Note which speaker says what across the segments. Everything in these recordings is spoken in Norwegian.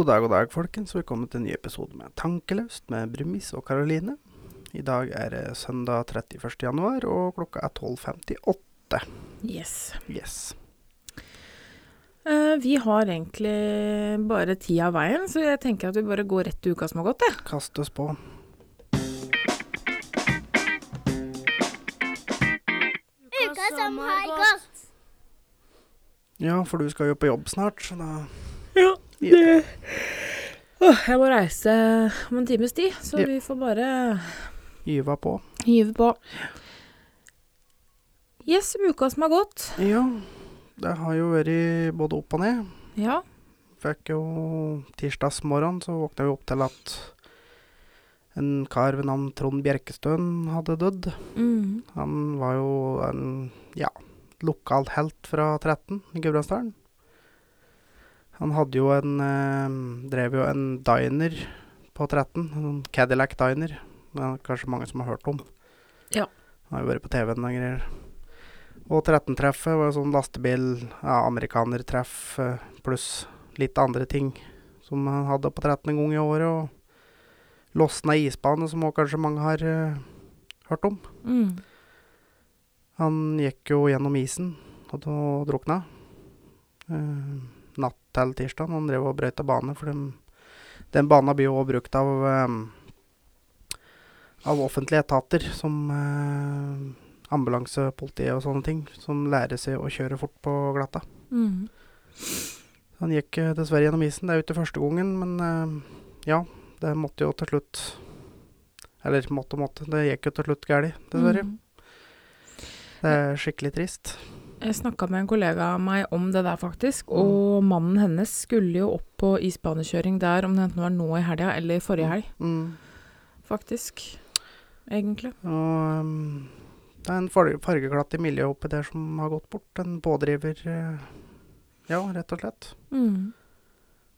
Speaker 1: God dag, god dag, folkens. Velkommen til en ny episode med Tankeløst med Brumis og Karoline. I dag er det søndag 31. januar, og klokka er 12.58.
Speaker 2: Yes.
Speaker 1: Yes.
Speaker 2: Uh, vi har egentlig bare tid av veien, så jeg tenker at vi bare går rett til uka som har gått, jeg.
Speaker 1: Kast oss på.
Speaker 3: Uka som har gått.
Speaker 1: Ja, for du skal jo på jobb snart, så da
Speaker 2: Ja,
Speaker 1: Ja.
Speaker 2: Åh, Jeg må reise om en times tid, så
Speaker 1: Ja.
Speaker 2: vi får bare
Speaker 1: gyva på.
Speaker 2: gyve på. Yes, uka som har gått.
Speaker 1: Ja, det har jo vært både opp og ned.
Speaker 2: Ja.
Speaker 1: Fikk jo tirsdagsmorgen, så våkna vi opp til at en kar ved navn Trond Bjerkestøen hadde dødd.
Speaker 2: Mm.
Speaker 1: Han var jo en ja, lokal helt fra 13 i Gudbrandsdalen. Han hadde jo en eh, Drev jo en diner på 13, en Cadillac diner. Det er kanskje mange som har hørt om.
Speaker 2: Ja.
Speaker 1: Han har jo vært på TV-en og greier. Og 13-treffet var jo sånn lastebil, ja, amerikanertreff eh, pluss litt andre ting som han hadde på 13 en gang i året. Og losna isbane, som òg kanskje mange har eh, hørt om.
Speaker 2: Mm.
Speaker 1: Han gikk jo gjennom isen og drukna. Eh, natt til tirsdag. Han drev og brøyta bane, for dem, den banen blir jo også brukt av eh, av offentlige etater, som eh, ambulanse, politi og sånne ting, som lærer seg å kjøre fort på glatta.
Speaker 2: Mm.
Speaker 1: Han gikk eh, dessverre gjennom isen. Det er jo ikke første gangen, men eh, ja, det måtte jo til slutt Eller måtte og måtte. Det gikk jo til slutt galt, dessverre.
Speaker 2: Mm.
Speaker 1: Det er skikkelig trist.
Speaker 2: Jeg snakka med en kollega av meg om det der, faktisk. Og mannen hennes skulle jo opp på isbanekjøring der, om det enten var nå i helga eller forrige helg,
Speaker 1: Mm.
Speaker 2: faktisk. Egentlig.
Speaker 1: Og um, det er en farge, fargeklatt i miljøet oppi der som har gått bort. En pådriver, eh, ja, rett og slett.
Speaker 2: Mm.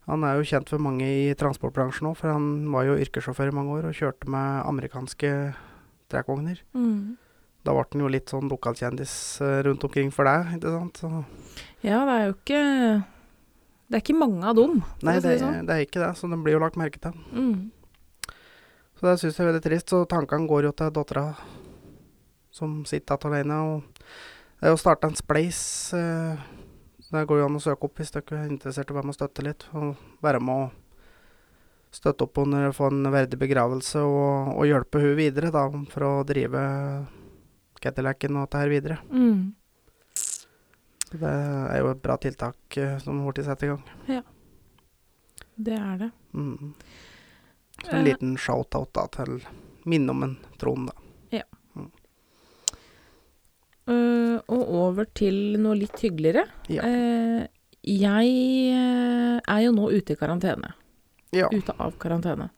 Speaker 1: Han er jo kjent for mange i transportbransjen òg, for han var jo yrkessjåfør i mange år og kjørte med amerikanske trekkvogner.
Speaker 2: Mm.
Speaker 1: Da ble han jo litt sånn lokalkjendis eh, rundt omkring for deg, ikke sant. Så,
Speaker 2: Ja, det er jo ikke Det er ikke mange av dem,
Speaker 1: nei,
Speaker 2: å
Speaker 1: det,
Speaker 2: sånn.
Speaker 1: det er ikke det, så den blir jo lagt merke til.
Speaker 2: Mm.
Speaker 1: Så det syns jeg er veldig trist. Så tankene går jo til dattera som sitter igjen alene. Og det er jo starta en spleis. Eh, det går jo an å søke opp hvis dere er interessert i å være med og støtte litt. Og være med og støtte opp under å få en verdig begravelse og, og hjelpe hun videre da, for å drive Cadillacen og dette her videre.
Speaker 2: Mm.
Speaker 1: Det er jo et bra tiltak eh, som Horti setter i gang.
Speaker 2: Ja, Det er det.
Speaker 1: Mm. Så en
Speaker 2: Eh.
Speaker 1: liten shout-out da til minne om en Trond, da.
Speaker 2: Eh, og over til noe litt hyggeligere.
Speaker 1: Ja.
Speaker 2: Uh, jeg er jo nå ute i karantene.
Speaker 1: Ja.
Speaker 2: Ute av karantene.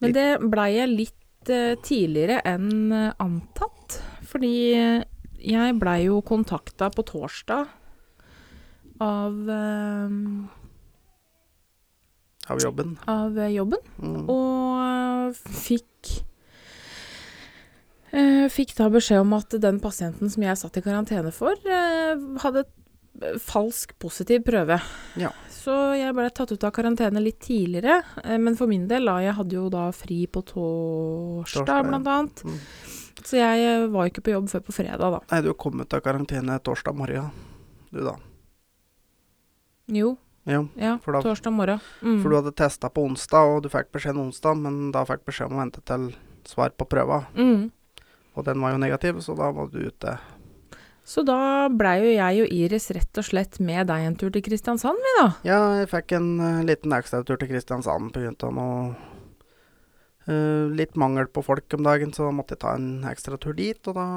Speaker 2: Men det blei jeg litt uh, tidligere enn antatt. Fordi eh, jeg blei jo kontakta på torsdag av, eh,
Speaker 1: Av jobben.
Speaker 2: av jobben.
Speaker 1: Mm.
Speaker 2: Og fikk eh, Fikk da beskjed om at den pasienten som jeg satt i karantene for, eh, hadde falsk positiv prøve.
Speaker 1: Ja.
Speaker 2: Så jeg ble tatt ut av karantene litt tidligere. eh, Men for min del, da, jeg hadde jo da fri på torsdag,
Speaker 1: Torsdag,
Speaker 2: blant annet.
Speaker 1: Mm.
Speaker 2: Så jeg eh, var ikke på jobb før på fredag, da.
Speaker 1: Nei, du kom ut av karantene torsdag morgen, du da.
Speaker 2: Jo,
Speaker 1: Ja,
Speaker 2: ja,
Speaker 1: da-
Speaker 2: torsdag morgen. Mm.
Speaker 1: for du hadde testa på onsdag, og du fikk beskjed onsdag, men da fikk beskjed om å vente til svar på prøva,
Speaker 2: Mm.
Speaker 1: og den var jo negativ, så da var du ute.
Speaker 2: Så da blei jo jeg og Iris rett og slett med deg en tur til Kristiansand, vi da.
Speaker 1: Ja, jeg fikk en uh, liten ekstratur til Kristiansand pga. noe eh, litt mangel på folk om dagen, så da måtte jeg ta en ekstra tur dit, og da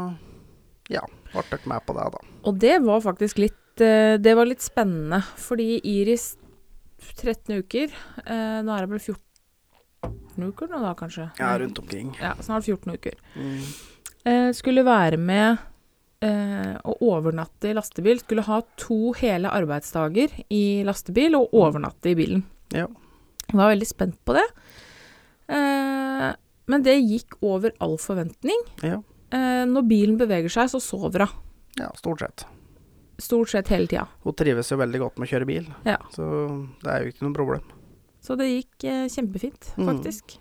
Speaker 1: ja, ble dere med på det, da.
Speaker 2: Og det var faktisk litt uh, Det var litt spennende, fordi Iris 13 uker uh, Nå er det vel 14 uker nå, da, kanskje?
Speaker 1: Ja, rundt omkring.
Speaker 2: Ja, snart 14 uker.
Speaker 1: Mm.
Speaker 2: Skulle være med å overnatte i lastebil. Skulle ha to hele arbeidsdager i lastebil og overnatte i bilen.
Speaker 1: Ja.
Speaker 2: Jeg var veldig spent på det. Eh, men det gikk over all forventning.
Speaker 1: Ja.
Speaker 2: Eh, når bilen beveger seg, så sover hun.
Speaker 1: ja, stort sett.
Speaker 2: Stort sett hele tida.
Speaker 1: Hun trives jo veldig godt med å kjøre bil,
Speaker 2: Ja.
Speaker 1: så det er jo ikke noe problem.
Speaker 2: Så det gikk eh, kjempefint,
Speaker 1: Mm.
Speaker 2: faktisk.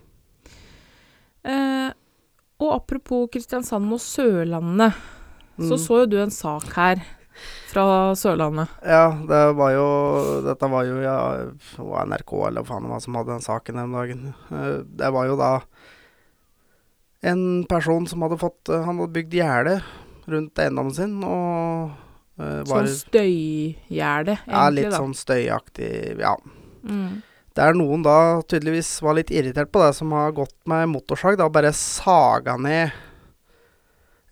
Speaker 2: Eh, og apropos Kristiansand og Sørlandet, så
Speaker 1: Mm.
Speaker 2: så jo du en sak her fra Sørlandet.
Speaker 1: Ja, det var jo Dette var jo ja, NRK eller hva faen det var som hadde den saken den dagen. Eh, Det var jo da en person som hadde fått eh, Han hadde bygd gjerde rundt eiendommen sin og eh, var
Speaker 2: Sånn støygjerde, egentlig,
Speaker 1: ja, litt
Speaker 2: da.
Speaker 1: sånn støyaktig Ja.
Speaker 2: Mm.
Speaker 1: Der noen da tydeligvis var litt irritert på det, som har gått med motorsag, da bare saga ned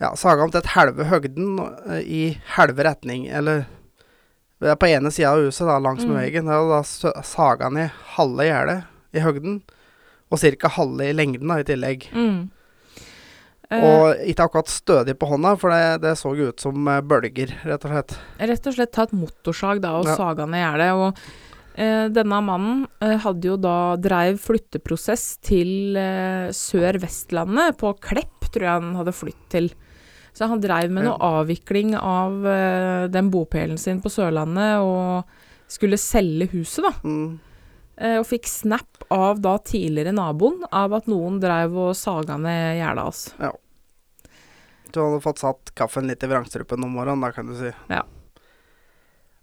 Speaker 1: Ja, saga om til et halve høgden eh, i halve retning, eller er på ene sida av huset, da, langs med
Speaker 2: Mm.
Speaker 1: veggen. Og da saga ned halve gjerdet i høgden, og ca. halve i lengden da, i tillegg.
Speaker 2: Mm. Eh,
Speaker 1: Og ikke akkurat stødig på hånda, for det, det så ut som eh, bølger, rett og slett.
Speaker 2: rett og slett ta et motorsag da, og
Speaker 1: Ja.
Speaker 2: saga ned gjerdet. Og eh, denne mannen eh, hadde jo da dreiv flytteprosess til eh, Sør-Vestlandet, på Klepp tror jeg han hadde flytt til. Så han dreiv med
Speaker 1: Ja.
Speaker 2: noe avvikling av uh, den bopelen sin på Sørlandet, og skulle selge huset, da.
Speaker 1: Mm.
Speaker 2: Uh, og fikk snap av da tidligere naboen av at noen dreiv og saga ned gjerdet hans.
Speaker 1: Du hadde fått satt kaffen litt i vrangstrupen om morgenen, da, kan du si.
Speaker 2: Ja.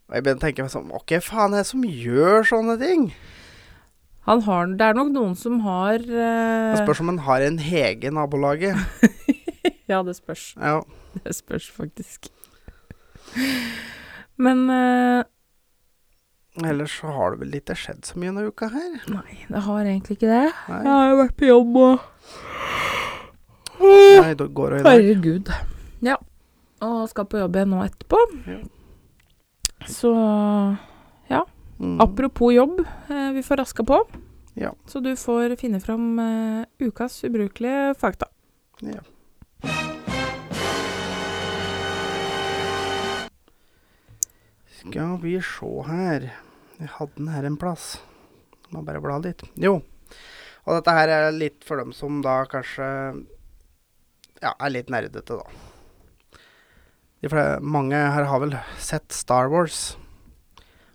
Speaker 1: Og jeg begynte å tenke sånn Ok, faen er det som gjør sånne ting?
Speaker 2: Han har, det er nok noen som har uh...
Speaker 1: Det spørs om en har en hege i nabolaget.
Speaker 2: Ja, det spørs.
Speaker 1: Ja.
Speaker 2: Det spørs faktisk. Men eh,
Speaker 1: Ellers så har det vel ikke skjedd så mye denne uka her.
Speaker 2: Nei, det har egentlig ikke det.
Speaker 1: Nei,
Speaker 2: Jeg har jo vært på jobb og
Speaker 1: Nei det går det i dag.
Speaker 2: Herregud. Ja. Og skal på jobb igjen nå etterpå.
Speaker 1: Ja.
Speaker 2: Så
Speaker 1: Mm.
Speaker 2: apropos jobb, eh, vi får raska på.
Speaker 1: Ja.
Speaker 2: Så du får finne fram eh, ukas ubrukelige fakta.
Speaker 1: Ja. Skal vi se her Jeg hadde den her en plass. Må bare bla litt. Jo. Og dette her er litt for dem som da kanskje Ja, er litt nerdete, da. De fle- mange her har vel sett Star Wars.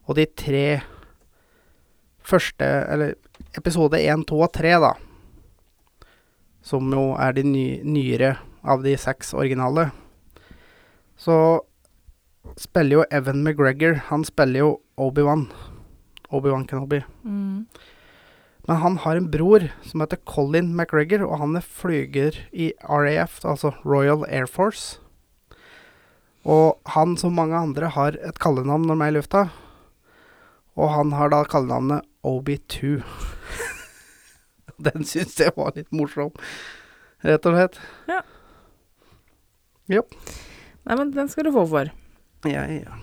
Speaker 1: Og de tre første Eller episode én, to og tre, da. Som jo er de ny, nyere av de seks originale. Så spiller jo Evan McGregor Han spiller jo Obi-Wan. Obi-Wan Kenobi.
Speaker 2: Mm.
Speaker 1: Men han har en bror som heter Colin McGregor, og han er flyger i RAF, altså Royal Air Force. Og han, som mange andre, har et kallenavn når de er i lufta. Og han har da kallenavnet Obi-2. Den syns jeg var litt morsom, rett og slett.
Speaker 2: Nei, men den skal du få for.
Speaker 1: Ja, ja.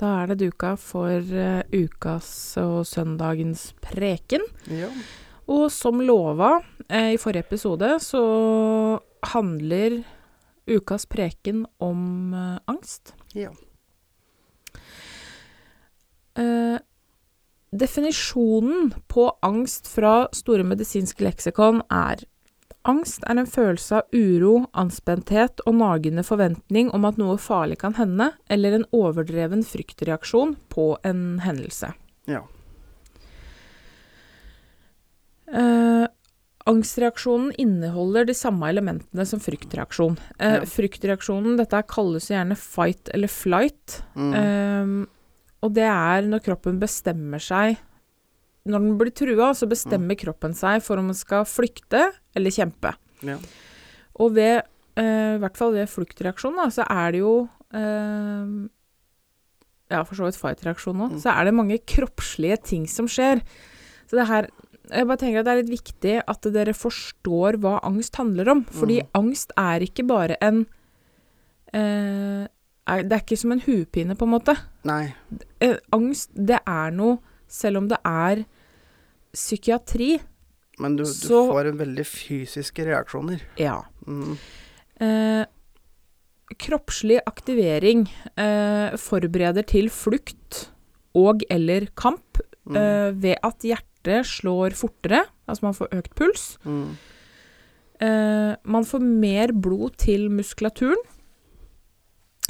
Speaker 2: Da er det duka for uh, ukas og søndagens preken.
Speaker 1: ja.
Speaker 2: Og som lova eh, i forrige episode, så handler ukas preken om eh, angst.
Speaker 1: Ja.
Speaker 2: Eh, definisjonen på angst fra Store medisinske leksikon er Angst er en følelse av uro, anspenthet og nagende forventning om at noe farlig kan hende, eller en overdreven fryktreaksjon på en hendelse.
Speaker 1: Ja.
Speaker 2: Eh, angstreaksjonen inneholder de samme elementene som fryktreaksjon. Eh,
Speaker 1: Ja.
Speaker 2: Fryktreaksjonen, dette kalles gjerne fight eller flight.
Speaker 1: Mm.
Speaker 2: Ehm, og det er når kroppen bestemmer seg Når den blir trua, så bestemmer kroppen seg for om den skal flykte eller kjempe.
Speaker 1: ja.
Speaker 2: Og ved, eh, i hvert fall ved fluktreaksjon, da, så er det jo eh, Ja, for så vidt fight-reaksjon òg.
Speaker 1: Mm.
Speaker 2: Så er det mange kroppslige ting som skjer. Så det her Jeg bare tenker at det er litt viktig at dere forstår hva angst handler om. Fordi
Speaker 1: Mm.
Speaker 2: angst er ikke bare en eh, er, Det er ikke som en huepine, på en måte.
Speaker 1: Nei.
Speaker 2: Eh, angst, det er noe Selv om det er psykiatri,
Speaker 1: Men du, du
Speaker 2: Så-
Speaker 1: får en veldig fysiske reaksjoner.
Speaker 2: ja.
Speaker 1: Mm.
Speaker 2: Eh, kroppslig aktivering eh, forbereder til flukt og eller kamp
Speaker 1: Mm.
Speaker 2: eh, ved at hjertet slår fortere, altså man får økt puls.
Speaker 1: Mm.
Speaker 2: Eh, man får mer blod til muskulaturen.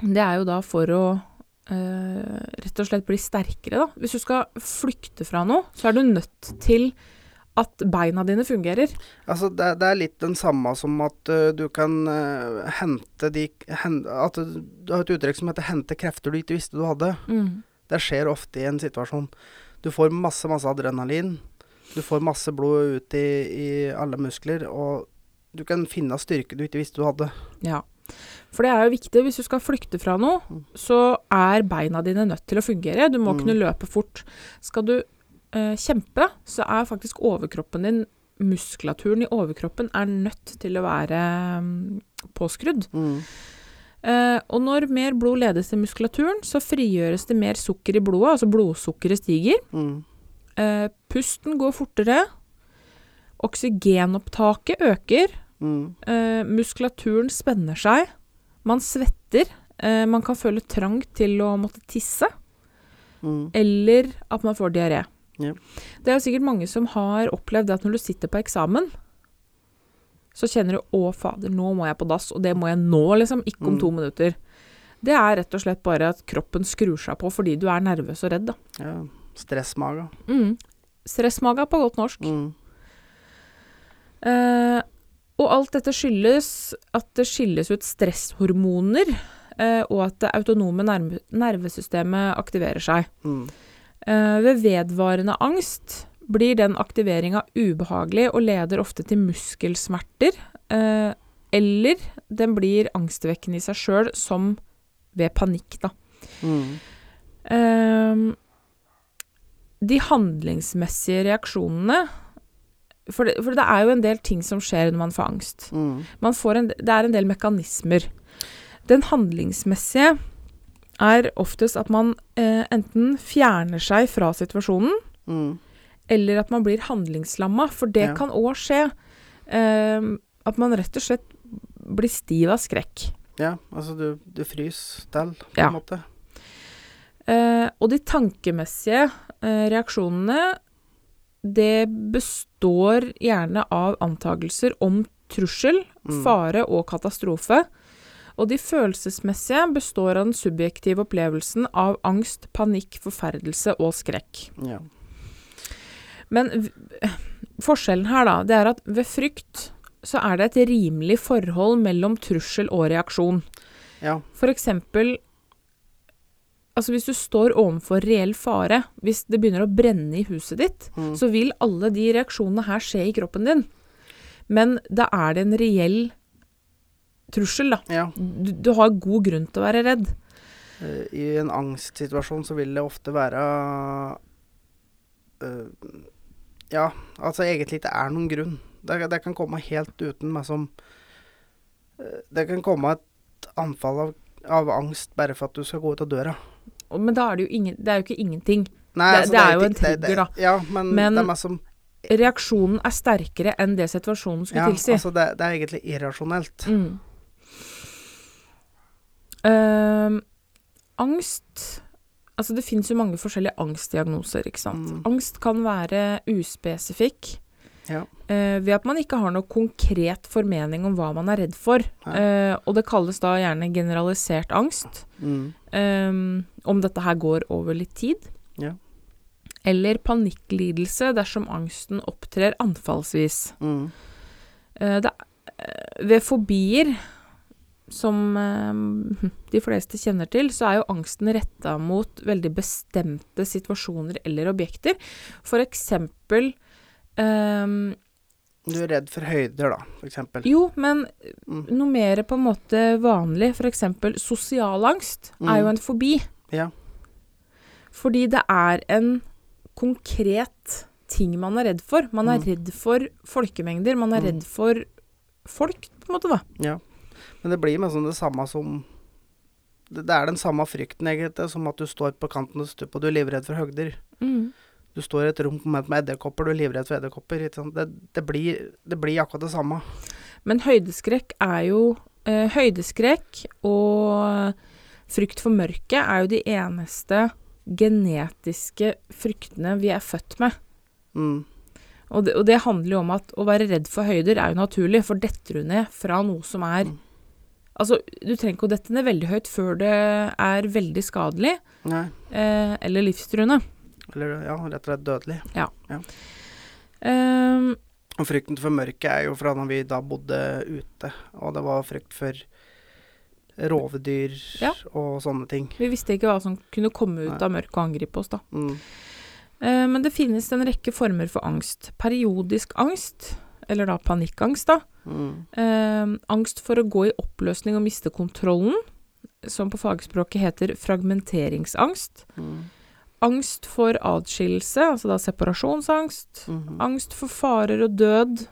Speaker 2: Det er jo da for å eh, rett og slett bli sterkere, da. Hvis du skal flykte fra noe, så er du nødt til at beina dine fungerer.
Speaker 1: Altså, det, det er litt den samme som at uh, du kan uh, hente de hen, At du, har et uttrykk som heter 'hente krefter du ikke visste du hadde'. Det skjer ofte i en situasjon. Du får masse, masse adrenalin. Du får masse blod ut i, i alle muskler, og du kan finne styrke du ikke visste du hadde.
Speaker 2: Ja. For det er jo viktig. Hvis du skal flykte fra noe,
Speaker 1: Mm.
Speaker 2: så er beina dine nødt til å fungere. Du må
Speaker 1: Mm.
Speaker 2: kunne løpe fort. Skal du eh, kjempe, så er faktisk overkroppen din Muskulaturen i overkroppen er nødt til å være um, påskrudd. Eh, og når mer blod ledes til muskulaturen, så frigjøres det mer sukker i blodet, altså blodsukkeret stiger.
Speaker 1: Mm.
Speaker 2: Uh, pusten går fortere. Oksygenopptaket øker.
Speaker 1: Mm.
Speaker 2: Eh, muskulaturen spenner seg. Man svetter. Eh, man kan føle trang til å måtte tisse,
Speaker 1: Mm.
Speaker 2: eller at man får diaré.
Speaker 1: Ja.
Speaker 2: Det er jo sikkert mange som har opplevd at når du sitter på eksamen, så kjenner du 'å, fader, nå må jeg på dass', og det må jeg nå, liksom, ikke om
Speaker 1: Mm.
Speaker 2: to minutter. Det er rett og slett bare at kroppen skrur seg på fordi du er nervøs og redd, da.
Speaker 1: Ja. Stressmaga.
Speaker 2: Mm. Stressmaga på godt norsk.
Speaker 1: Mm.
Speaker 2: Eh, og alt dette skyldes at det skilles ut stresshormoner, eh, og at det autonome nerve nervesystemet aktiverer seg.
Speaker 1: Mm.
Speaker 2: Eh, ved vedvarende angst blir den aktiveringa ubehagelig og leder ofte til muskelsmerter, eh, eller den blir angstvekkende i seg sjøl, som ved panikk, da.
Speaker 1: Mm.
Speaker 2: Ehm, de handlingsmessige reaksjonene for det, for det er jo en del ting som skjer når man får angst.
Speaker 1: Mm.
Speaker 2: Man får en, det er en del mekanismer. Den handlingsmessige er oftest at man eh, enten fjerner seg fra situasjonen,
Speaker 1: Mm.
Speaker 2: eller at man blir handlingslamma, for det
Speaker 1: Ja.
Speaker 2: kan òg skje. Eh, at man rett og slett blir stiv av skrekk.
Speaker 1: Ja, altså du, du fryser til, på
Speaker 2: Ja.
Speaker 1: en måte.
Speaker 2: Eh, og de tankemessige eh, reaksjonene, det består gjerne av antakelser om trussel,
Speaker 1: Mm.
Speaker 2: fare og katastrofe. Og de følelsesmessige består av den subjektive opplevelsen av angst, panikk, forferdelse og skrekk.
Speaker 1: Ja.
Speaker 2: Men forskjellen her, da, det er at ved frykt så er det et rimelig forhold mellom trussel og reaksjon.
Speaker 1: ja.
Speaker 2: For eksempel Altså hvis du står overfor reell fare, hvis det begynner å brenne i huset ditt,
Speaker 1: Mm.
Speaker 2: så vil alle de reaksjonene her skje i kroppen din. Men da er det en reell trussel, da.
Speaker 1: ja.
Speaker 2: Du, du har god grunn til å være redd.
Speaker 1: Eh, I en angstsituasjon så vil det ofte være uh, Ja, altså egentlig det er noen grunn. Det, det kan komme helt uten meg som eh, Det kan komme et anfall av, av angst bare for at du skal gå ut av døra.
Speaker 2: Men da er det jo ingen, det er jo ikke ingenting.
Speaker 1: Nei,
Speaker 2: Det- det er jo en trigger, da.
Speaker 1: Ja, men,
Speaker 2: Men-
Speaker 1: som
Speaker 2: Reaksjonen er sterkere enn det situasjonen skulle
Speaker 1: Ja,
Speaker 2: tilsi.
Speaker 1: altså det, det er egentlig irrasjonelt.
Speaker 2: Mm. Uh, angst Altså, det fins jo mange forskjellige angstdiagnoser, ikke sant.
Speaker 1: Mm.
Speaker 2: Angst kan være uspesifikk
Speaker 1: Ja.
Speaker 2: eh, ved at man ikke har noe konkret formening om hva man er redd for. Eh, og det kalles da gjerne generalisert angst.
Speaker 1: Mm.
Speaker 2: Um, om dette her går over litt tid.
Speaker 1: Ja.
Speaker 2: Eller panikklidelse dersom angsten opptrer anfallsvis.
Speaker 1: Mm.
Speaker 2: Uh, det, ved fobier, som eh, de fleste kjenner til, så er jo angsten retta mot veldig bestemte situasjoner eller objekter. For eksempel ehm,
Speaker 1: Du er redd for høyder, da, for eksempel.
Speaker 2: Jo, men
Speaker 1: Mm.
Speaker 2: noe mer på en måte vanlig, for eksempel sosial angst, er jo
Speaker 1: Mm.
Speaker 2: en fobi.
Speaker 1: Ja.
Speaker 2: Fordi det er en konkret ting man er redd for. Man er
Speaker 1: Mm.
Speaker 2: redd for folkemengder, man er
Speaker 1: Mm.
Speaker 2: redd for folk, på en måte, da.
Speaker 1: Ja. Men det blir liksom det samme som det, det er den samme frykten, egentlig, som at du står på kanten av stupet og du er livredd for høgder. Du står i et rom med, edderkopper, du er livredd for edderkopper. Det, det, blir, det blir akkurat det samme.
Speaker 2: Men høydeskrekk er jo eh, Høydeskrekk og frykt for mørket er jo de eneste genetiske fryktene vi er født med.
Speaker 1: Mm.
Speaker 2: Og det, og det handler jo om at å være redd for høyder er jo naturlig, for detter du ned fra noe som er
Speaker 1: Mm.
Speaker 2: Altså, du trenger ikke å dette ned veldig høyt før det er veldig skadelig eh, eller livstruende.
Speaker 1: Eller ja, rett og slett dødelig.
Speaker 2: Ehm,
Speaker 1: Og frykten for mørket er jo fra når vi da bodde ute, og det var frykt for rovdyr
Speaker 2: Ja.
Speaker 1: og sånne ting.
Speaker 2: vi visste ikke hva som kunne komme ut
Speaker 1: Nei.
Speaker 2: av mørket og angripe oss, da.
Speaker 1: Mm.
Speaker 2: Uh, men det finnes en rekke former for angst. Periodisk angst, eller da panikkangst, da.
Speaker 1: Mm.
Speaker 2: Uh, angst for å gå i oppløsning og miste kontrollen, som på fagspråket heter fragmenteringsangst.
Speaker 1: Mm.
Speaker 2: Angst for atskillelse, altså da separasjonsangst.
Speaker 1: Mhm.
Speaker 2: Angst for farer og død,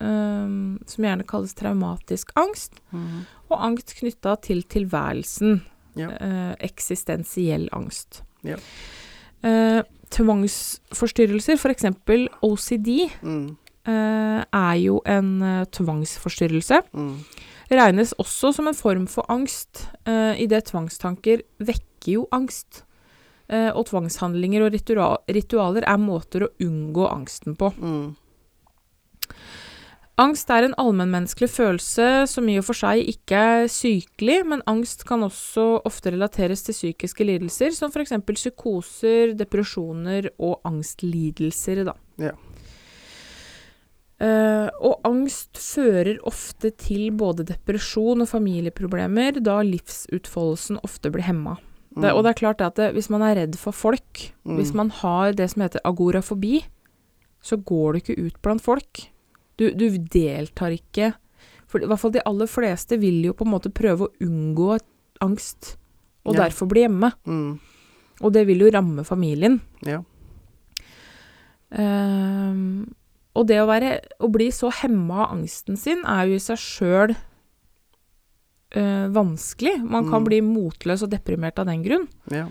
Speaker 2: um, som gjerne kalles traumatisk angst.
Speaker 1: Mhm.
Speaker 2: Og angst knytta til tilværelsen.
Speaker 1: Ja.
Speaker 2: uh, eksistensiell angst.
Speaker 1: Ja.
Speaker 2: Uh, tvangsforstyrrelser, f.eks. OCD,
Speaker 1: Mm.
Speaker 2: uh, er jo en tvangsforstyrrelse.
Speaker 1: Mm.
Speaker 2: Regnes også som en form for angst, uh, idet tvangstanker vekker jo angst. Eh, og tvangshandlinger og ritualer er måter å unngå angsten på.
Speaker 1: Mm.
Speaker 2: Angst er en allmennmenneskelig følelse som i og for seg ikke er sykelig, men angst kan også ofte relateres til psykiske lidelser, som f.eks. psykoser, depresjoner og angstlidelser. Da.
Speaker 1: Ja.
Speaker 2: Uh, og angst fører ofte til både depresjon og familieproblemer, da livsutfoldelsen ofte blir hemma. Det, og det er klart at det, hvis man er redd for folk,
Speaker 1: Mm.
Speaker 2: hvis man har det som heter agorafobi, så går du ikke ut blant folk. Du, du deltar ikke For i hvert fall de aller fleste vil jo på en måte prøve å unngå angst, og
Speaker 1: Ja.
Speaker 2: derfor bli hjemme.
Speaker 1: Mm.
Speaker 2: Og det vil jo ramme familien.
Speaker 1: Ja.
Speaker 2: Um, og det å, være, å bli så hemma av angsten sin er jo i seg sjøl vanskelig. Man kan
Speaker 1: Mm.
Speaker 2: bli motløs og deprimert av den grunn.
Speaker 1: ja.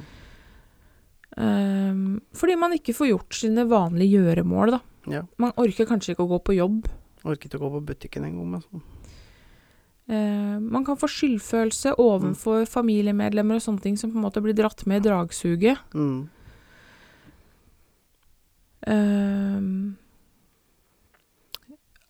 Speaker 2: Um, fordi man ikke får gjort sine vanlige gjøremål, da.
Speaker 1: Ja.
Speaker 2: Man orker kanskje ikke å gå på jobb.
Speaker 1: Orker ikke å gå på butikken en gang. Altså.
Speaker 2: Uh, man kan få skyldfølelse overfor familiemedlemmer og sånne ting som på en måte blir dratt med i dragsuget.
Speaker 1: Mm.
Speaker 2: Ehm,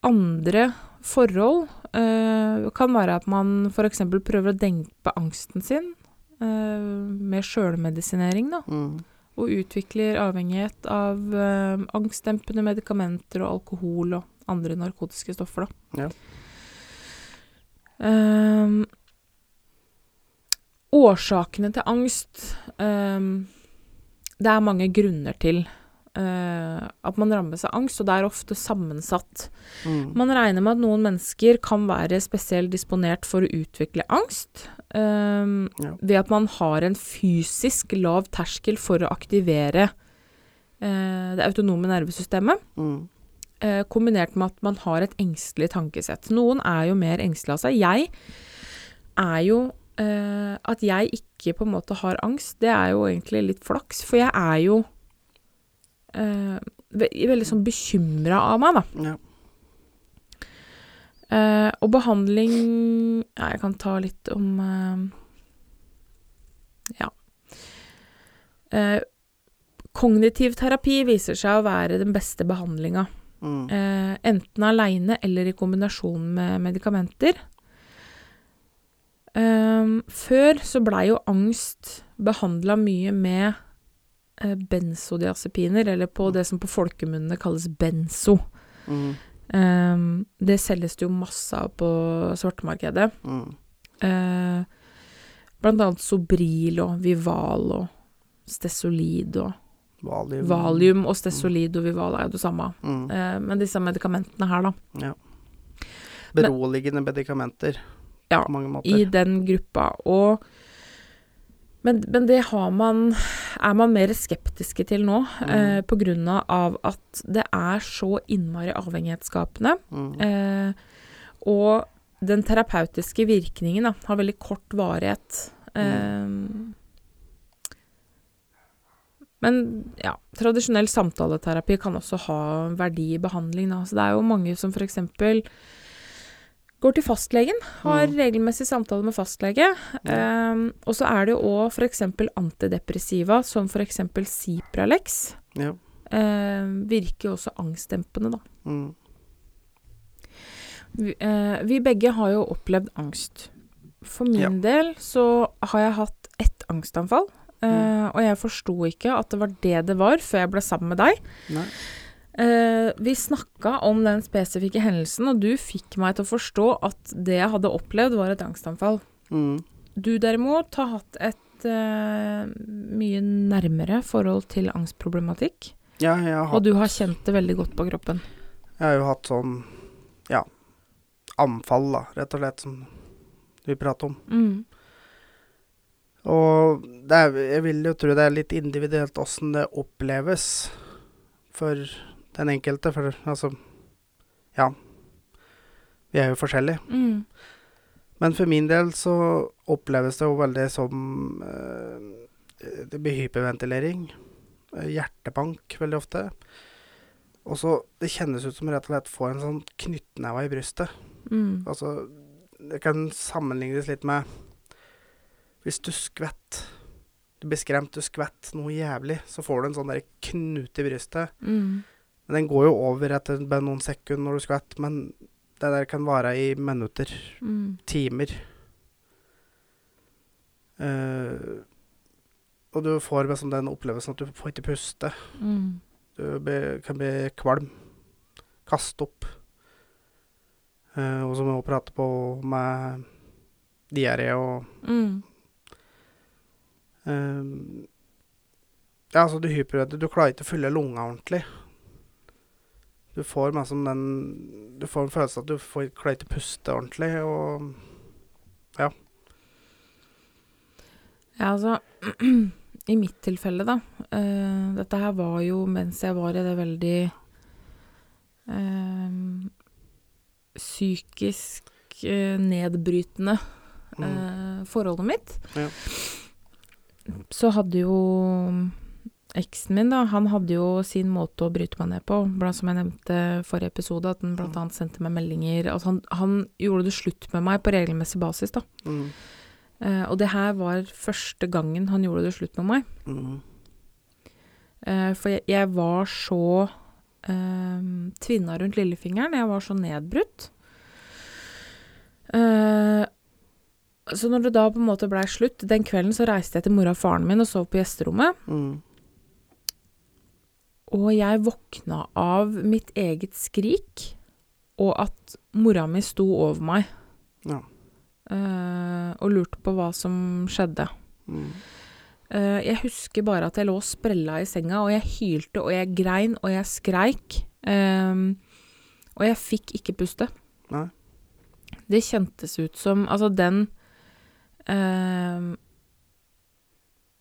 Speaker 2: andre forhold eh, kan være at man f.eks. prøver å dempe angsten sin eh, med sjølmedisinering, da.
Speaker 1: Mm.
Speaker 2: Og utvikler avhengighet av eh, angstdempende medikamenter og alkohol og andre narkotiske stoffer, da.
Speaker 1: Ja.
Speaker 2: Um, årsakene til angst um, Det er mange grunner til eh, at man rammes av angst, og det er ofte sammensatt.
Speaker 1: Mm.
Speaker 2: Man regner med at noen mennesker kan være spesielt disponert for å utvikle angst, um,
Speaker 1: Ja.
Speaker 2: ved at man har en fysisk lav terskel for å aktivere uh, det autonome nervesystemet,
Speaker 1: Mm.
Speaker 2: Uh, kombinert med at man har et engstelig tankesett. Noen er jo mer engstelige av seg. Jeg er jo At jeg ikke på en måte har angst, det er jo egentlig litt flaks, for jeg er jo veldig sånn bekymra av meg, da.
Speaker 1: Ja.
Speaker 2: Uh, og behandling ja, Jeg kan ta litt om uh, Ja. Uh, kognitiv terapi viser seg å være den beste behandlinga.
Speaker 1: Mm.
Speaker 2: Eh, enten aleine eller i kombinasjon med medikamenter. Før så blei jo angst behandla mye med eh, benzodiazepiner, eller på det som på folkemunne kalles benzo.
Speaker 1: Mm.
Speaker 2: Um, det selges det jo masse av på svartemarkedet.
Speaker 1: Mm.
Speaker 2: Uh, blant annet Sobril og Vival og Stesolid og
Speaker 1: Valium.
Speaker 2: Valium og Stesolid og Vival er jo det samme.
Speaker 1: Mm.
Speaker 2: Eh, men disse medikamentene her, da.
Speaker 1: Beroligende medikamenter
Speaker 2: Ja,
Speaker 1: på mange måter.
Speaker 2: I den gruppa. Og men, men det har man er man mer skeptiske til nå,
Speaker 1: Mm.
Speaker 2: eh, av at det er så innmari avhengighetsskapende.
Speaker 1: Mm.
Speaker 2: Eh, og den terapeutiske virkningen da, har veldig kort varighet. Eh, men ja, tradisjonell samtaleterapi kan også ha verdi i behandling. Da. Så det er jo mange som f.eks. går til fastlegen, har
Speaker 1: Mm.
Speaker 2: regelmessig samtale med fastlege. Eh, og så er det jo òg f.eks. antidepressiva, som f.eks. Cipralex.
Speaker 1: Ja.
Speaker 2: Um, virker jo også angstdempende, da.
Speaker 1: Mm.
Speaker 2: Vi, uh, vi begge har jo opplevd angst. For min
Speaker 1: Ja.
Speaker 2: del så har jeg hatt ett angstanfall. Uh,
Speaker 1: Mm.
Speaker 2: Og jeg forsto ikke at det var det det var, før jeg ble sammen med deg.
Speaker 1: Nei.
Speaker 2: Eh, vi snakka om den spesifikke hendelsen, og du fikk meg til å forstå at det jeg hadde opplevd, var et angstanfall.
Speaker 1: Mm.
Speaker 2: Du derimot har hatt et uh, mye nærmere forhold til angstproblematikk,
Speaker 1: Ja, har,
Speaker 2: og du har kjent det veldig godt på kroppen.
Speaker 1: jeg har jo hatt sånn ja, anfall, da, rett og slett, som vi prater om.
Speaker 2: Mm.
Speaker 1: Og det er, jeg vil jo tro det er litt individuelt åssen det oppleves for den enkelte. For altså Ja. Vi er jo forskjellige.
Speaker 2: Mm.
Speaker 1: Men for min del så oppleves det jo veldig som eh, Det blir hyperventilering. eh, Hjertebank veldig ofte. Og så Det kjennes ut som rett og slett får en sånn knyttneve i brystet.
Speaker 2: Mm.
Speaker 1: Altså Det kan sammenlignes litt med Hvis du skvett Du blir skremt, du skvett noe jævlig, så får du en sånn der knute i brystet.
Speaker 2: Mm.
Speaker 1: Den går jo over etter noen sekunder når du skvetter, men det der kan vare i minutter
Speaker 2: Mm.
Speaker 1: timer. Uh, og du får liksom den opplevelsen at du får ikke puste.
Speaker 2: Mm.
Speaker 1: Du be, kan bli kvalm. Kaste opp. Uh, og så må du prate på med diaré og
Speaker 2: Mm.
Speaker 1: uh, Ja, altså, du hyperventilerer. Du klarer ikke å fylle lunga ordentlig. Du får liksom den Du får en følelse av at du får, klarer ikke å puste ordentlig, og
Speaker 2: Ja, altså I mitt tilfelle, da. Uh, dette her var jo mens jeg var i det veldig uh, psykisk uh, nedbrytende
Speaker 1: mm,
Speaker 2: forholdet mitt.
Speaker 1: Ja.
Speaker 2: Så hadde jo eksen min, da, han hadde jo sin måte å bryte meg ned på. Blant som jeg nevnte forrige episode, at han blant annet sendte meg meldinger. Altså, han, han gjorde det slutt med meg på regelmessig basis, da.
Speaker 1: mm,
Speaker 2: Eh, og det her var første gangen han gjorde det slutt med meg.
Speaker 1: mm,
Speaker 2: Eh, for jeg, jeg var så eh, tvinna rundt lillefingeren. Jeg var så nedbrutt. Eh, så når det da på en måte blei slutt Den kvelden så reiste jeg til mora og faren min og sov på gjesterommet.
Speaker 1: mm,
Speaker 2: Og jeg våkna av mitt eget skrik, og at mora mi sto over meg
Speaker 1: Ja.
Speaker 2: Uh, og lurte på hva som skjedde.
Speaker 1: mm,
Speaker 2: Uh, jeg husker bare at jeg lå og sprella i senga, og jeg hylte, og jeg grein, og jeg skreik. Um, og jeg fikk ikke puste.
Speaker 1: Nei.
Speaker 2: Det kjentes ut som Altså, den uh,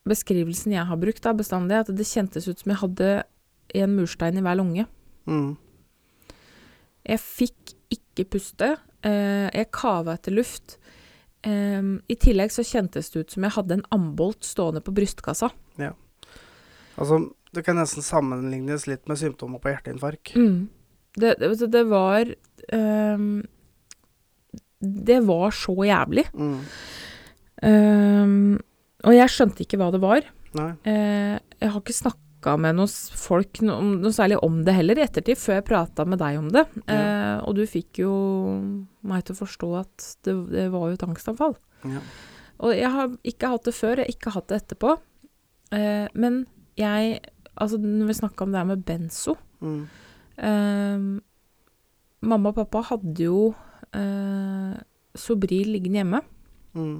Speaker 2: beskrivelsen jeg har brukt da, bestandig, at det kjentes ut som jeg hadde en murstein i hver lunge.
Speaker 1: mm,
Speaker 2: Jeg fikk ikke puste. Eh, jeg kava etter luft. I tillegg så kjentes det ut som jeg hadde en ambolt stående på brystkassa. Ja.
Speaker 1: Altså, det kan nesten sammenlignes litt med symptomer på hjerteinfarkt.
Speaker 2: Mm. Det, det, det var um, Det var så jævlig.
Speaker 1: Mm,
Speaker 2: Um, og jeg skjønte ikke hva det var. Eh, jeg har ikke snakka med noen folk noe, noe særlig om det heller i ettertid, før jeg prata med deg om det.
Speaker 1: Ja.
Speaker 2: Eh, og du fikk jo meg til å forstå at det, det var jo et angstanfall.
Speaker 1: Ja.
Speaker 2: Og jeg har ikke hatt det før, jeg har ikke hatt det etterpå. Eh, men jeg Altså, når vi snakka om det her med benzo
Speaker 1: Mm,
Speaker 2: eh, Mamma og pappa hadde jo eh, Sobril liggende hjemme.
Speaker 1: mm,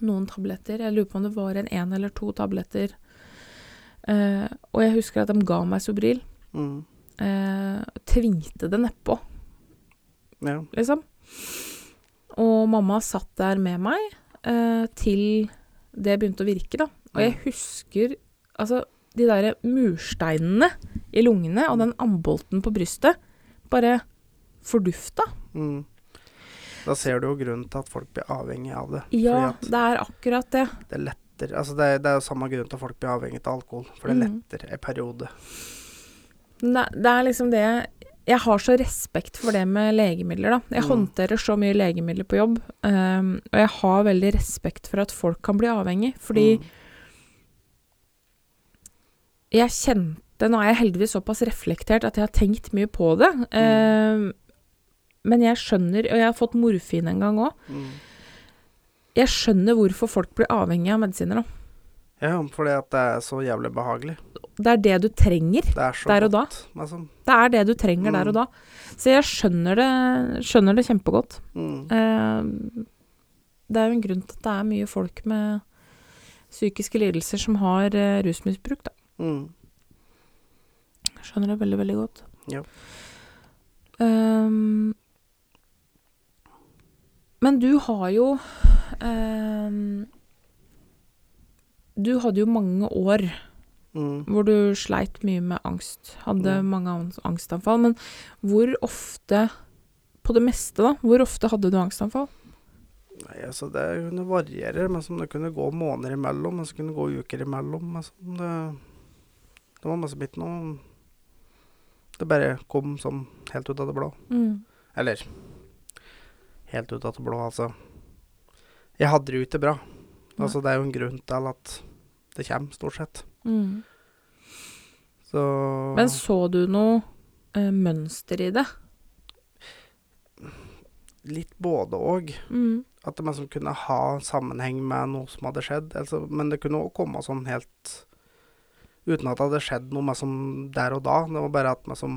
Speaker 2: Noen tabletter. Jeg lurer på om det var en én eller to tabletter. Eh, og jeg husker at de ga meg Sobril.
Speaker 1: mm,
Speaker 2: Eh, tvingte det nedpå,
Speaker 1: ja.
Speaker 2: liksom. Og mamma satt der med meg eh, til det begynte å virke, da. Og jeg husker altså de derre mursteinene i lungene og den ambolten på brystet bare fordufta.
Speaker 1: Mm. Da ser du jo grunnen til at folk blir avhengig av det.
Speaker 2: Ja, det er akkurat det.
Speaker 1: det letter Altså, det det er jo samme grunn til at folk blir avhengig av alkohol. For det
Speaker 2: Mhm.
Speaker 1: letter en periode.
Speaker 2: Det, det er liksom det Jeg har så respekt for det med legemidler, da. Jeg
Speaker 1: Mm.
Speaker 2: håndterer så mye legemidler på jobb, um, og jeg har veldig respekt for at folk kan bli avhengig, fordi
Speaker 1: Mm,
Speaker 2: jeg kjente Nå er jeg heldigvis såpass reflektert at jeg har tenkt mye på det. Eh, men jeg skjønner, og jeg har fått morfin en gang òg,
Speaker 1: Mm.
Speaker 2: Jeg skjønner hvorfor folk blir avhengig av medisiner. Da.
Speaker 1: Ja, fordi at det er så jævlig behagelig.
Speaker 2: Det er det du trenger.
Speaker 1: Det er
Speaker 2: Der og da.
Speaker 1: Altså,
Speaker 2: Det er det du trenger der
Speaker 1: Mm.
Speaker 2: og da. Så jeg skjønner det, skjønner det kjempegodt.
Speaker 1: mm.
Speaker 2: Eh, det er jo en grunn til at det er mye folk med psykiske lidelser som har eh, rusmisbruk, da.
Speaker 1: Mm.
Speaker 2: Skjønner det veldig, veldig godt.
Speaker 1: Ja.
Speaker 2: Um, men du har jo Du hadde jo mange år
Speaker 1: Mm.
Speaker 2: hvor du sleit mye med angst. Hadde
Speaker 1: mm.
Speaker 2: mange angstanfall. Men hvor ofte, på det meste, da, hvor ofte hadde du angstanfall?
Speaker 1: Nei, altså det kunne variere, men som det kunne gå måneder imellom, men så kunne det gå uker imellom. Som det, det var masse bitt noe Det bare kom sånn helt ut av det blå.
Speaker 2: Mm.
Speaker 1: Eller helt ut av det blå, altså. Jeg hadde det jo ikke bra. Altså, det er jo en grunn til at det kommer, stort sett.
Speaker 2: Mm.
Speaker 1: Så
Speaker 2: Men så du noe eh, mønster i det?
Speaker 1: litt både òg.
Speaker 2: Mm.
Speaker 1: At det liksom kunne ha sammenheng med noe som hadde skjedd. Altså, men det kunne òg komme sånn helt Uten at det hadde skjedd noe med som der og da. Det var bare at som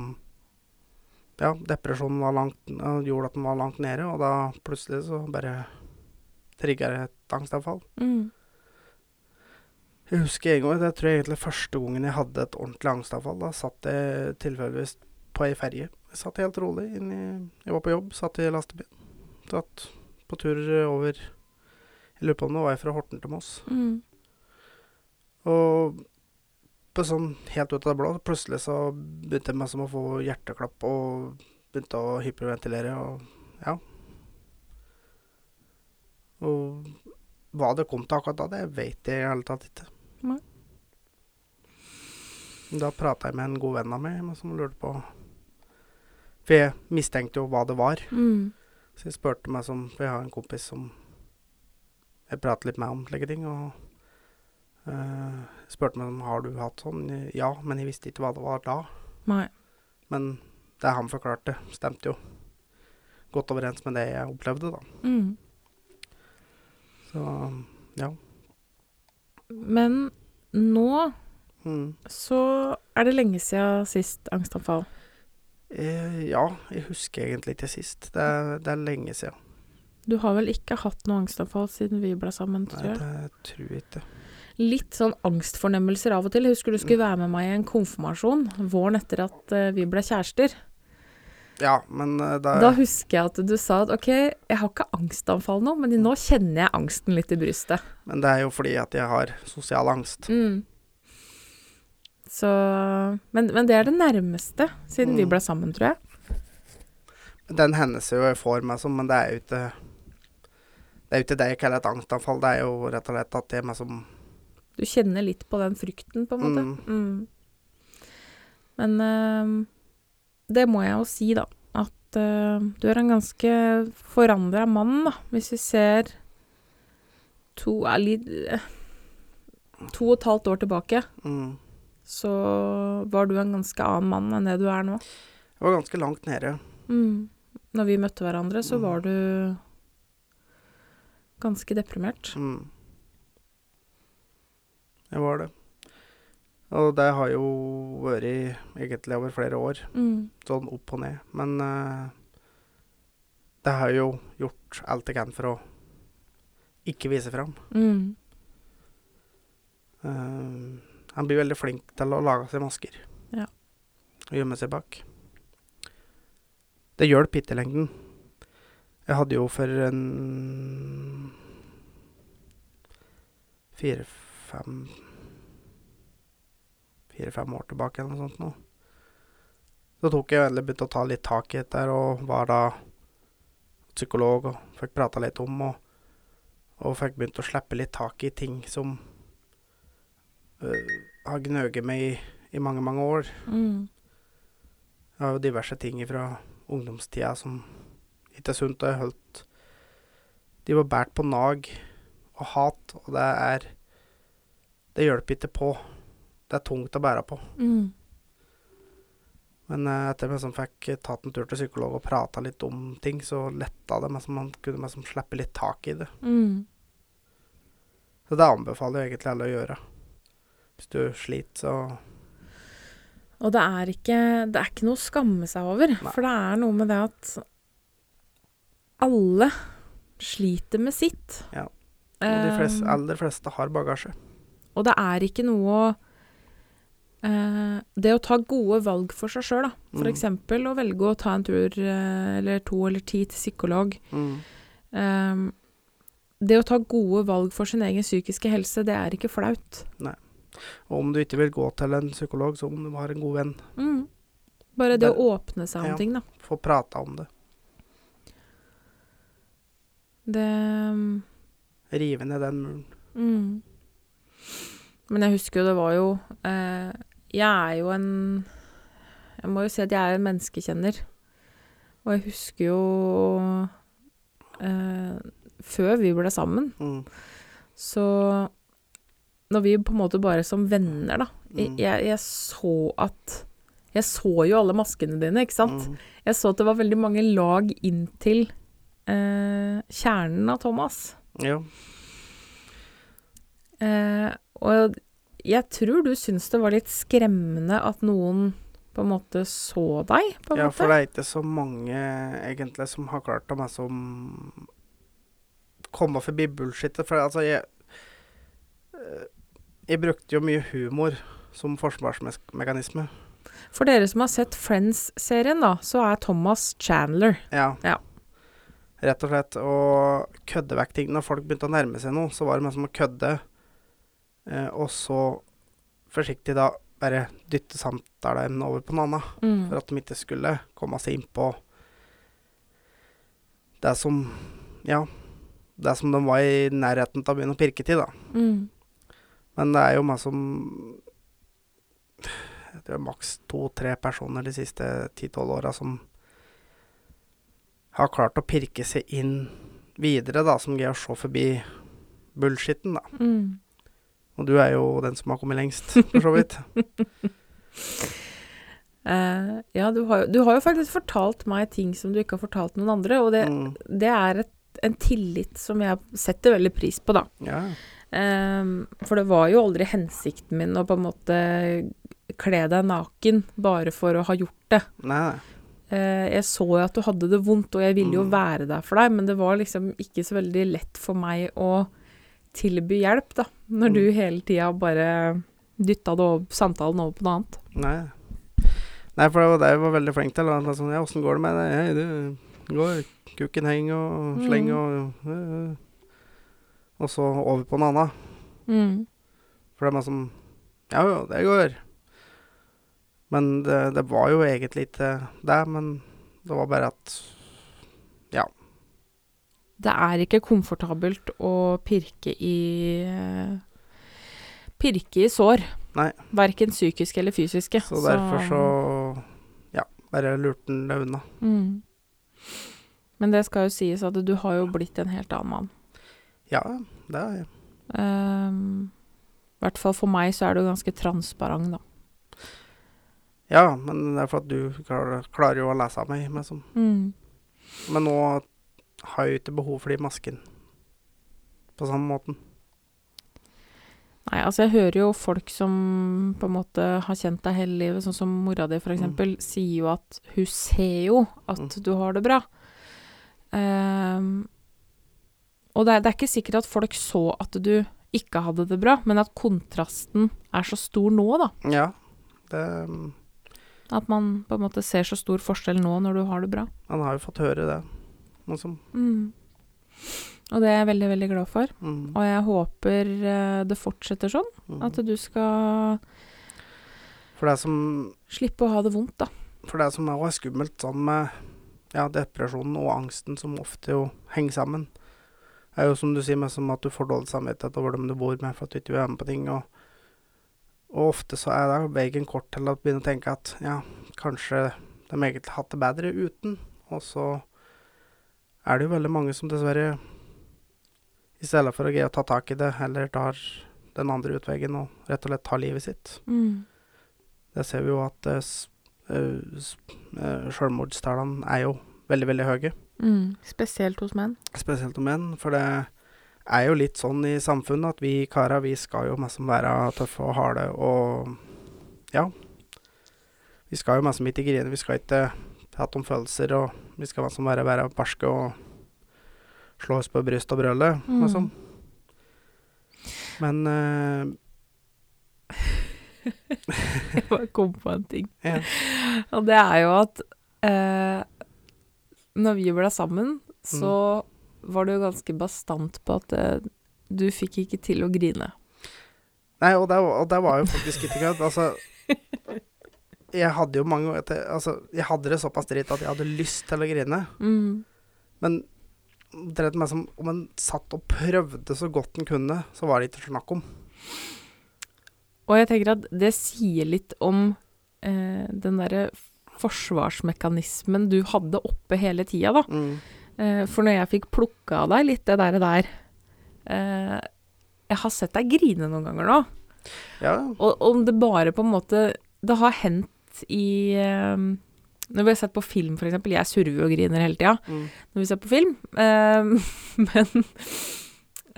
Speaker 1: Ja, depresjonen var langt, gjorde at den var langt nede, og da plutselig så bare trigga det et angstanfall.
Speaker 2: Mm.
Speaker 1: Jeg husker en gang, det tror jeg egentlig første gangen jeg hadde et ordentlig angstanfall. Da satt jeg tilfeldigvis på ei ferje. Jeg satt helt rolig inni Jeg var på jobb, satt i lastebil. Satt på tur over Jeg lurer på om det var fra Horten til Moss.
Speaker 2: Mm.
Speaker 1: Og på sånn helt ut av det blå, plutselig så begynte jeg med som å få hjerteklapp og begynte å hyperventilere og ja. Og hva det kom til akkurat da, det vet jeg i hele tatt ikke.
Speaker 2: Nei.
Speaker 1: Da prata jeg med en god venn av meg som lurte på For jeg mistenkte jo hva det var.
Speaker 2: Mm.
Speaker 1: Så jeg spurte meg som For jeg har en kompis som jeg prater litt med om slike ting. Og uh, spurte meg om har du hatt sånn. Ja, men jeg visste ikke hva det var da.
Speaker 2: Nei.
Speaker 1: Men det han forklarte, stemte jo godt overens med det jeg opplevde, da.
Speaker 2: Mm.
Speaker 1: Så ja.
Speaker 2: Men nå
Speaker 1: Mm.
Speaker 2: så er det lenge siden sist angstanfall.
Speaker 1: Eh, ja, jeg husker egentlig ikke sist. Det er, det er lenge siden.
Speaker 2: Du har vel ikke hatt noe angstanfall siden vi ble sammen,
Speaker 1: Nei,
Speaker 2: tror jeg?
Speaker 1: det tror jeg ikke.
Speaker 2: Litt sånn angstfornemmelser av og til. Jeg husker du skulle være med meg i en konfirmasjon våren etter at eh, vi ble kjærester.
Speaker 1: Ja, men eh, det
Speaker 2: Da husker jeg at du sa at ok, jeg har ikke angstanfall nå, men nå kjenner jeg angsten litt i brystet.
Speaker 1: Men det er jo fordi at jeg har sosial angst.
Speaker 2: Mm. Så men, men det er det nærmeste siden vi
Speaker 1: Mm.
Speaker 2: ble sammen, tror jeg.
Speaker 1: Den hendelsen jeg får meg som, men det er jo ikke Det er jo ikke det jeg kaller et angstanfall. Det er jo rett og slett at jeg meg som
Speaker 2: Du kjenner litt på den frykten, på en måte. Mm. Men eh, det må jeg jo si, da. At uh, du er en ganske forandra mann, da. Hvis vi ser to er litt eh, To og et halvt år tilbake,
Speaker 1: mm,
Speaker 2: så var du en ganske annen mann enn det du er nå.
Speaker 1: Jeg var ganske langt nede.
Speaker 2: Mm. Når vi møtte hverandre, så
Speaker 1: Mm.
Speaker 2: var du ganske deprimert.
Speaker 1: Mm. Jeg var det. Og det har jo vært egentlig over flere år,
Speaker 2: Mm.
Speaker 1: sånn opp og ned. Men uh, det har jo gjort alt jeg kan for å ikke vise fram.
Speaker 2: Mm.
Speaker 1: Uh, han blir veldig flink til å lage seg masker.
Speaker 2: Ja.
Speaker 1: Og gjemme seg bak. Det hjelper ikke i lengden. Jeg hadde jo for en fire-fem Fire-fem år tilbake eller noe sånt nå. Så tok jeg endelig begynte å ta litt tak i dette der og var da psykolog og fikk prata litt om og, og fikk begynt å slippe litt tak i ting som øh, har gnøget meg i, i mange, mange år.
Speaker 2: Mm.
Speaker 1: Jeg har jo diverse ting fra ungdomstida som ikke er sunt, og jeg holdt De var båret på nag og hat, og det er Det hjelper ikke på. Det er tungt å bære på.
Speaker 2: Mm.
Speaker 1: Men eh, etter at jeg fikk tatt en tur til psykolog og prata litt om ting, så letta det meg som man kunne liksom slippe litt tak i det.
Speaker 2: Mm.
Speaker 1: Så det anbefaler jeg egentlig alle å gjøre. Hvis du sliter, så
Speaker 2: Og det er ikke, det er ikke noe å skamme seg over.
Speaker 1: Nei.
Speaker 2: For det er noe med det at alle sliter med sitt.
Speaker 1: Ja. Og de fleste,
Speaker 2: Eh,
Speaker 1: aller fleste har bagasje.
Speaker 2: og det er ikke noe å eh, Det å ta gode valg for seg sjøl, da. For
Speaker 1: Mm.
Speaker 2: å velge å ta en tur eh, eller to eller ti til psykolog.
Speaker 1: Mm.
Speaker 2: Eh, det å ta gode valg for sin egen psykiske helse, det er ikke flaut.
Speaker 1: Og om du ikke vil gå til en psykolog, så om du har en god venn,
Speaker 2: Mm. Bare det
Speaker 1: Der-
Speaker 2: å åpne seg om
Speaker 1: Ja.
Speaker 2: ting, da.
Speaker 1: få prata om det.
Speaker 2: Det
Speaker 1: Rive ned den muren.
Speaker 2: Mm. Men jeg husker jo det var jo eh, Jeg er jo en Jeg må jo si at jeg er en menneskekjenner. Og jeg husker jo eh, Før vi ble sammen,
Speaker 1: Mm.
Speaker 2: så Når vi på en måte bare som venner, da
Speaker 1: Mm.
Speaker 2: jeg, jeg så at Jeg så jo alle maskene dine, ikke sant?
Speaker 1: Mm.
Speaker 2: Jeg så at det var veldig mange lag inntil eh, kjernen av Thomas.
Speaker 1: Ja.
Speaker 2: Eh, og jeg tror du syns det var litt skremmende at noen på en måte så deg, på en
Speaker 1: ja,
Speaker 2: måte.
Speaker 1: for det er ikke så mange egentlig som har klart å meg som komme forbi bullshitet. For altså, jeg eh, Jeg brukte jo mye humor som forsvarsmekanisme.
Speaker 2: For dere som har sett Friends-serien, da, så er Thomas Chandler.
Speaker 1: Ja.
Speaker 2: Ja.
Speaker 1: Rett og slett. Og kødde vekk ting. Når folk begynte å nærme seg noe, så var det mer som å kødde. Eh, og så forsiktig da bare dytte samtaleemnet over på noe annet.
Speaker 2: Mm.
Speaker 1: For at de ikke skulle komme seg inn på det som Ja, det som de var i nærheten til å begynne å pirke til, da.
Speaker 2: Mm.
Speaker 1: Men det er jo meg som Jeg tror maks to-tre personer de siste ti-tolv åra som har klart å pirke seg inn videre, da, som greier å se forbi bullshitten, da.
Speaker 2: Mm.
Speaker 1: Og du er jo den som har kommet lengst, for så vidt.
Speaker 2: uh, ja, du har, jo, du har jo faktisk fortalt meg ting som du ikke har fortalt noen andre, og det,
Speaker 1: Mm.
Speaker 2: det er et, en tillit som jeg setter veldig pris på, da.
Speaker 1: Ja.
Speaker 2: Ehm, for det var jo aldri hensikten min å på en måte kle deg naken bare for å ha gjort det.
Speaker 1: Nei, nei.
Speaker 2: Eh, jeg så jo at du hadde det vondt, og jeg ville jo
Speaker 1: Mm.
Speaker 2: være der for deg, men det var liksom ikke så veldig lett for meg å tilby hjelp, da, når
Speaker 1: Mm.
Speaker 2: du hele tida bare dytta det over, samtalen over på noe annet.
Speaker 1: Nei. Nei, for det var det jeg var veldig flink til. da. Sånn, ja, åssen går det med deg? Hei, du går, kukken heng og sleng og øh. Og så over på noe annet.
Speaker 2: Mm.
Speaker 1: For det er meg som Ja jo, det går. Men det, det var jo egentlig ikke det, men det var bare at
Speaker 2: Det er ikke komfortabelt å pirke i Pirke i sår.
Speaker 1: Nei.
Speaker 2: Verken psykiske eller fysiske.
Speaker 1: Så derfor så Ja, bare lurte den det unna.
Speaker 2: Mm. Men det skal jo sies at du har jo blitt en helt annen mann.
Speaker 1: Ja, det har jeg.
Speaker 2: Um, I hvert fall for meg så er du ganske transparent, da.
Speaker 1: Ja, men det er for at du klarer, klarer jo å lese av meg. Men, som,
Speaker 2: Mm.
Speaker 1: men nå har jo ikke behov for de maskene på samme måten.
Speaker 2: Nei, altså jeg hører jo folk som på en måte har kjent deg hele livet, sånn som mora di for eksempel, sier jo at hun ser jo at
Speaker 1: Mm.
Speaker 2: du har det bra. Um, og det er, det er ikke sikkert at folk så at du ikke hadde det bra, men at kontrasten er så stor nå, da.
Speaker 1: Ja, det
Speaker 2: At man på en måte ser så stor forskjell nå når du har det bra.
Speaker 1: Man har jo fått høre det. Men som,
Speaker 2: Mm. Og det er jeg veldig, veldig glad for.
Speaker 1: mm,
Speaker 2: Og jeg håper eh, det fortsetter sånn.
Speaker 1: mm.
Speaker 2: At du skal
Speaker 1: som
Speaker 2: slippe å ha det vondt, da.
Speaker 1: For det som er skummelt sånn med ja, depresjonen og angsten, som ofte jo henger sammen, er jo som du sier, med som at du får dårlig samvittighet over dem du bor med for at du ikke vil være med på ting. Og, og ofte så er det veien kort til å begynne å tenke at ja, kanskje de egentlig hatt det bedre uten. Og så er det jo veldig mange som dessverre, i stedet for å greie å ta tak i det, heller tar den andre utveien og rett og slett tar livet sitt.
Speaker 2: Mm.
Speaker 1: Det ser vi jo at uh, uh, Selvmordstallene er jo veldig, veldig høye.
Speaker 2: Mm. Spesielt hos menn.
Speaker 1: Spesielt hos menn, for det er jo litt sånn i samfunnet at vi karer, vi skal jo mest være tøffe og harde og ja. Vi skal jo mest ikke grine, vi skal ikke ha om følelser, og vi skal liksom som være, være barske og slå oss på bryst og brøle,
Speaker 2: Mm.
Speaker 1: liksom. Men uh,
Speaker 2: Jeg bare kom på en ting.
Speaker 1: ja.
Speaker 2: Og det er jo at uh, når vi ble sammen, så var du ganske bastant på at uh, du fikk ikke til å grine.
Speaker 1: Nei, og det, og det var jo faktisk ikke kødd. Altså Jeg hadde jo mange ganger til, Altså, jeg hadde det såpass dritt at jeg hadde lyst til å grine.
Speaker 2: Mm.
Speaker 1: Men det er meg som om en satt og prøvde så godt en kunne, så var det ikke snakk om.
Speaker 2: Og jeg tenker at det sier litt om eh, den derre forsvarsmekanismen du hadde oppe hele tida, da.
Speaker 1: Mm.
Speaker 2: Eh, for når jeg fikk plukka av deg litt det der, der eh, Jeg har sett deg grine noen ganger nå.
Speaker 1: Ja,
Speaker 2: Og om det bare på en måte Det har hendt i eh, Når vi har sett på film, eksempel. Jeg surver og griner hele tida
Speaker 1: mm.
Speaker 2: når vi ser på film. Eh, men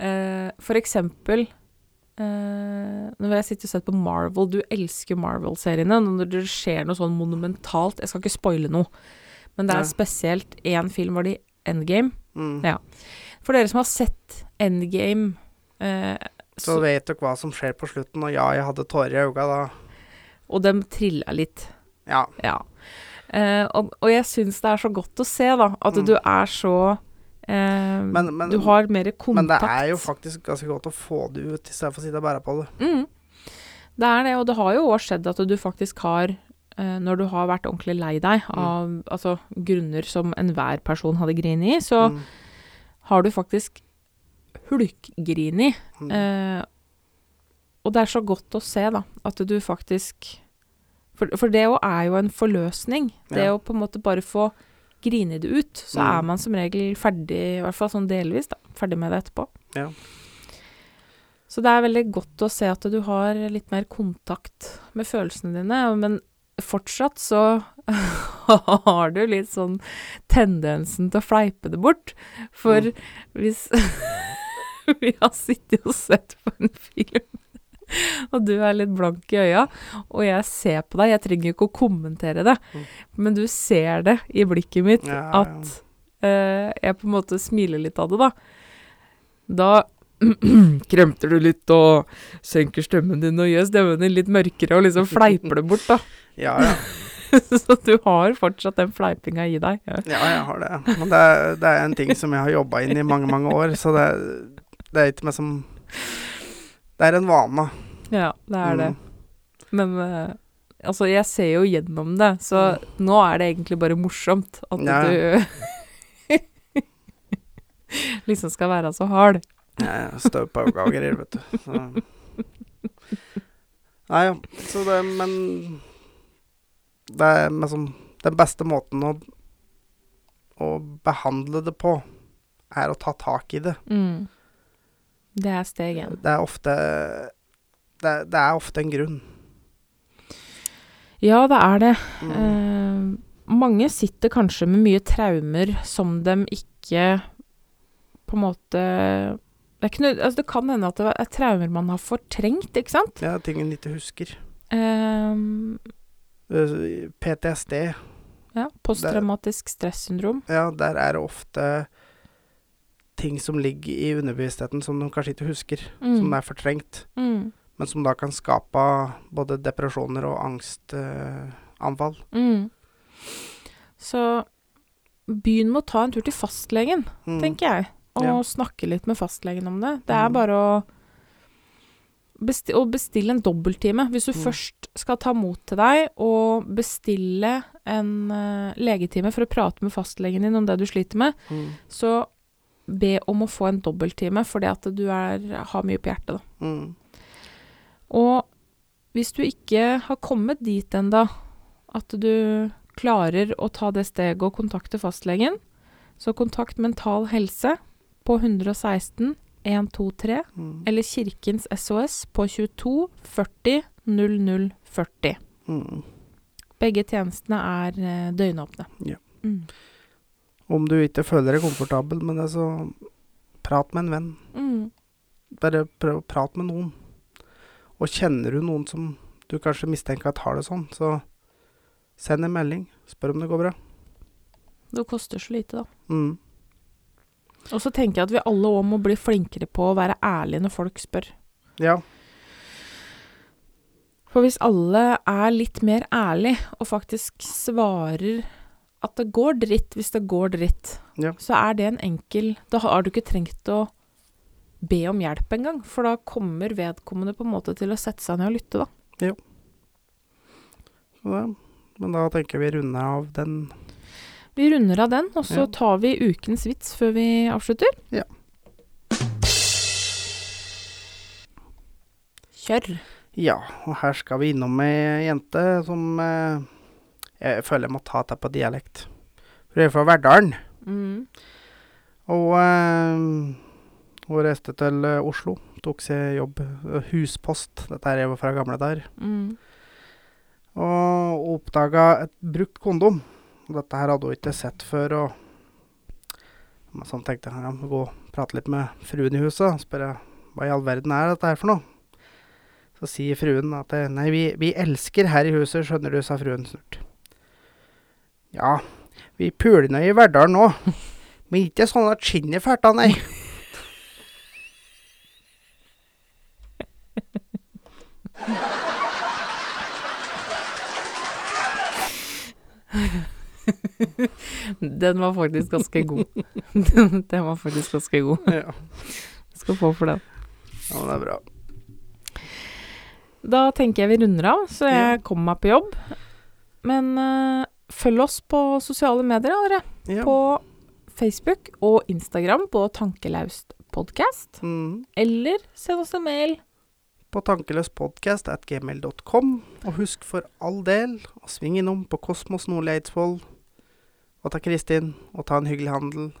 Speaker 2: uh, for eksempel eh, Når jeg sitter og ser på Marvel Du elsker Marvel-seriene. Når det skjer noe sånn monumentalt Jeg skal ikke spoile noe, men det er
Speaker 1: ja.
Speaker 2: spesielt én film var det Endgame.
Speaker 1: Mm.
Speaker 2: Ja. For dere som har sett Endgame eh,
Speaker 1: Så vet dere hva som skjer på slutten, og ja, jeg hadde tårer i øynene da.
Speaker 2: Og de trilla litt.
Speaker 1: Ja.
Speaker 2: Ja. Eh, og, og jeg syns det er så godt å se, da, at
Speaker 1: Mm.
Speaker 2: du er så eh,
Speaker 1: Men, men,
Speaker 2: Du har mer kontakt.
Speaker 1: men det er jo faktisk ganske godt å få det ut, i stedet for å sitte og bære på det.
Speaker 2: Mm. Det er det, og det har jo òg skjedd at du faktisk har eh, Når du har vært ordentlig lei deg
Speaker 1: Mm.
Speaker 2: av altså, grunner som enhver person hadde grinet i, så
Speaker 1: Mm.
Speaker 2: har du faktisk hulkgrini.
Speaker 1: Mm.
Speaker 2: Eh, og det er så godt å se, da, at du faktisk For, for det òg er jo en forløsning. Det
Speaker 1: Ja.
Speaker 2: å på en måte bare få grine det ut, så
Speaker 1: Mm.
Speaker 2: er man som regel ferdig, i hvert fall sånn delvis, da, ferdig med det etterpå.
Speaker 1: Ja.
Speaker 2: Så det er veldig godt å se at du har litt mer kontakt med følelsene dine, men fortsatt så har du litt sånn tendensen til å fleipe det bort. For
Speaker 1: Mm.
Speaker 2: hvis vi har sittet og sett på en film, og du er litt blank i øya, og jeg ser på deg, jeg trenger ikke å kommentere det,
Speaker 1: Mm.
Speaker 2: men du ser det i blikket mitt
Speaker 1: Ja, ja.
Speaker 2: at uh, jeg på en måte smiler litt av det, da. Da kremter du litt og senker stemmen din og gjør stemmen din litt mørkere og liksom fleiper det bort, da.
Speaker 1: Ja, ja.
Speaker 2: Så du har fortsatt den fleipinga i deg. Ja.
Speaker 1: Ja, jeg har det. Men det er, det er en ting som jeg har jobba inn i mange, mange år, så det, det er ikke meg som Det er en vane.
Speaker 2: ja, det er det.
Speaker 1: Mm.
Speaker 2: Men uh, altså, jeg ser jo gjennom det, så nå er det egentlig bare morsomt at
Speaker 1: Ja.
Speaker 2: du liksom skal være så hard.
Speaker 1: Jeg støv på øynene og vet du. Så. Nei, ja. Så det Men det er liksom Den beste måten å, å behandle det på, er å ta tak i det.
Speaker 2: Mm. Det er steg én.
Speaker 1: Det er ofte det, er- det er ofte en grunn.
Speaker 2: Ja, det er det.
Speaker 1: Mm.
Speaker 2: Eh, mange sitter kanskje med mye traumer som de ikke på en måte det, nød- altså det kan hende at det er traumer man har fortrengt, ikke sant?
Speaker 1: Ja, ting en ikke husker.
Speaker 2: Eh,
Speaker 1: Eh, PTSD,
Speaker 2: ja, posttraumatisk stressyndrom.
Speaker 1: ja, der er det ofte ting som ligger i underbevisstheten som de kanskje ikke husker, som
Speaker 2: Mm.
Speaker 1: er fortrengt.
Speaker 2: Mm.
Speaker 1: men som da kan skape både depresjoner og angstanfall.
Speaker 2: Mm. Så begynn med å ta en tur til fastlegen,
Speaker 1: Mm.
Speaker 2: tenker jeg. Og
Speaker 1: Ja.
Speaker 2: snakke litt med fastlegen om det. Det er
Speaker 1: Mm.
Speaker 2: bare å besti å bestille en dobbelttime. Hvis du
Speaker 1: Mm.
Speaker 2: først skal ta mot til deg og bestille en uh, legetime for å prate med fastlegen din om det du sliter med,
Speaker 1: Mm.
Speaker 2: så be om å få en dobbelttime fordi at du er, har mye på hjertet, da.
Speaker 1: Mm.
Speaker 2: Og hvis du ikke har kommet dit ennå at du klarer å ta det steget og kontakte fastlegen, så kontakt Mental Helse på 116 123
Speaker 1: Mm.
Speaker 2: eller Kirkens SOS på 22 40 00 40.
Speaker 1: Mm.
Speaker 2: Begge tjenestene er eh, døgnåpne.
Speaker 1: Ja.
Speaker 2: Mm.
Speaker 1: Om du ikke føler deg komfortabel med det, så prat med en venn.
Speaker 2: Mm.
Speaker 1: Bare prøv å prate med noen. Og kjenner du noen som du kanskje mistenker at har det sånn, så send en melding. Spør om det går bra.
Speaker 2: Det koster så lite, da.
Speaker 1: Mm.
Speaker 2: Og så tenker jeg at vi alle òg må bli flinkere på å være ærlige når folk spør.
Speaker 1: Ja.
Speaker 2: For hvis alle er litt mer ærlig og faktisk svarer at det går dritt hvis det går dritt,
Speaker 1: Ja.
Speaker 2: så er det en enkel Da har du ikke trengt å be om hjelp engang, for da kommer vedkommende på en måte til å sette seg ned og lytte, da.
Speaker 1: Så det. Men da tenker vi runder av den.
Speaker 2: Vi runder av den, og så
Speaker 1: Ja.
Speaker 2: tar vi ukens vits før vi avslutter.
Speaker 1: Ja.
Speaker 2: Kjør.
Speaker 1: Ja, og her skal vi innom ei jente som eh, Jeg føler jeg må ta det på dialekt. For jeg er fra Verdalen.
Speaker 2: Mm.
Speaker 1: Og eh, hun reiste til eh, Oslo. Tok seg jobb. eh, huspost. Dette er jo fra gamle dager.
Speaker 2: Mm.
Speaker 1: Og oppdaga et brukt kondom. Dette her hadde hun ikke sett før. Og sånn tenkte jeg ja, må gå og prate litt med fruen i huset. og Spørre hva i all verden er dette her for noe. Så sier fruen at nei, vi, vi elsker her i huset, skjønner du, sa fruen snurt. Ja, vi puler nå i Verdal nå. Men ikke sånn at skinnet fælt nei.
Speaker 2: Den var faktisk ganske god. Den, den var faktisk ganske god.
Speaker 1: ja.
Speaker 2: Skal få for den.
Speaker 1: ja, men det er bra.
Speaker 2: Da tenker jeg vi runder av, så jeg
Speaker 1: Ja.
Speaker 2: kommer meg på jobb. Men eh, følg oss på sosiale medier, dere.
Speaker 1: Ja.
Speaker 2: På Facebook og Instagram på Tankelaust podcast.
Speaker 1: Mm.
Speaker 2: Eller send oss en mail.
Speaker 1: på tankeløspodcast.gmail.com. Og husk for all del å svinge innom på Kosmos Nordli Eidsvoll. Og ta Kristin, og ta en hyggelig handel,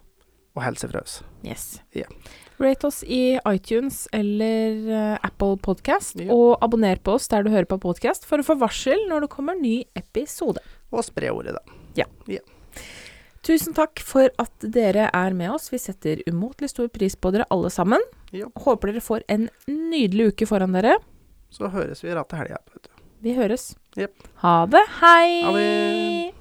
Speaker 1: og helse fra oss.
Speaker 2: Yes.
Speaker 1: Yeah.
Speaker 2: Rate oss i iTunes eller eh, Apple Podcast,
Speaker 1: yeah.
Speaker 2: og abonner på oss der du hører på podcast for å få varsel når det kommer ny episode.
Speaker 1: Og spre ordet, da.
Speaker 2: Tusen takk for at dere er med oss. Vi setter umåtelig stor pris på dere alle sammen.
Speaker 1: Ja.
Speaker 2: Håper dere får en nydelig uke foran dere.
Speaker 1: Så høres vi rett til helga.
Speaker 2: Vi høres.
Speaker 1: Yep.
Speaker 2: Ha det. Hei!
Speaker 1: Ha det.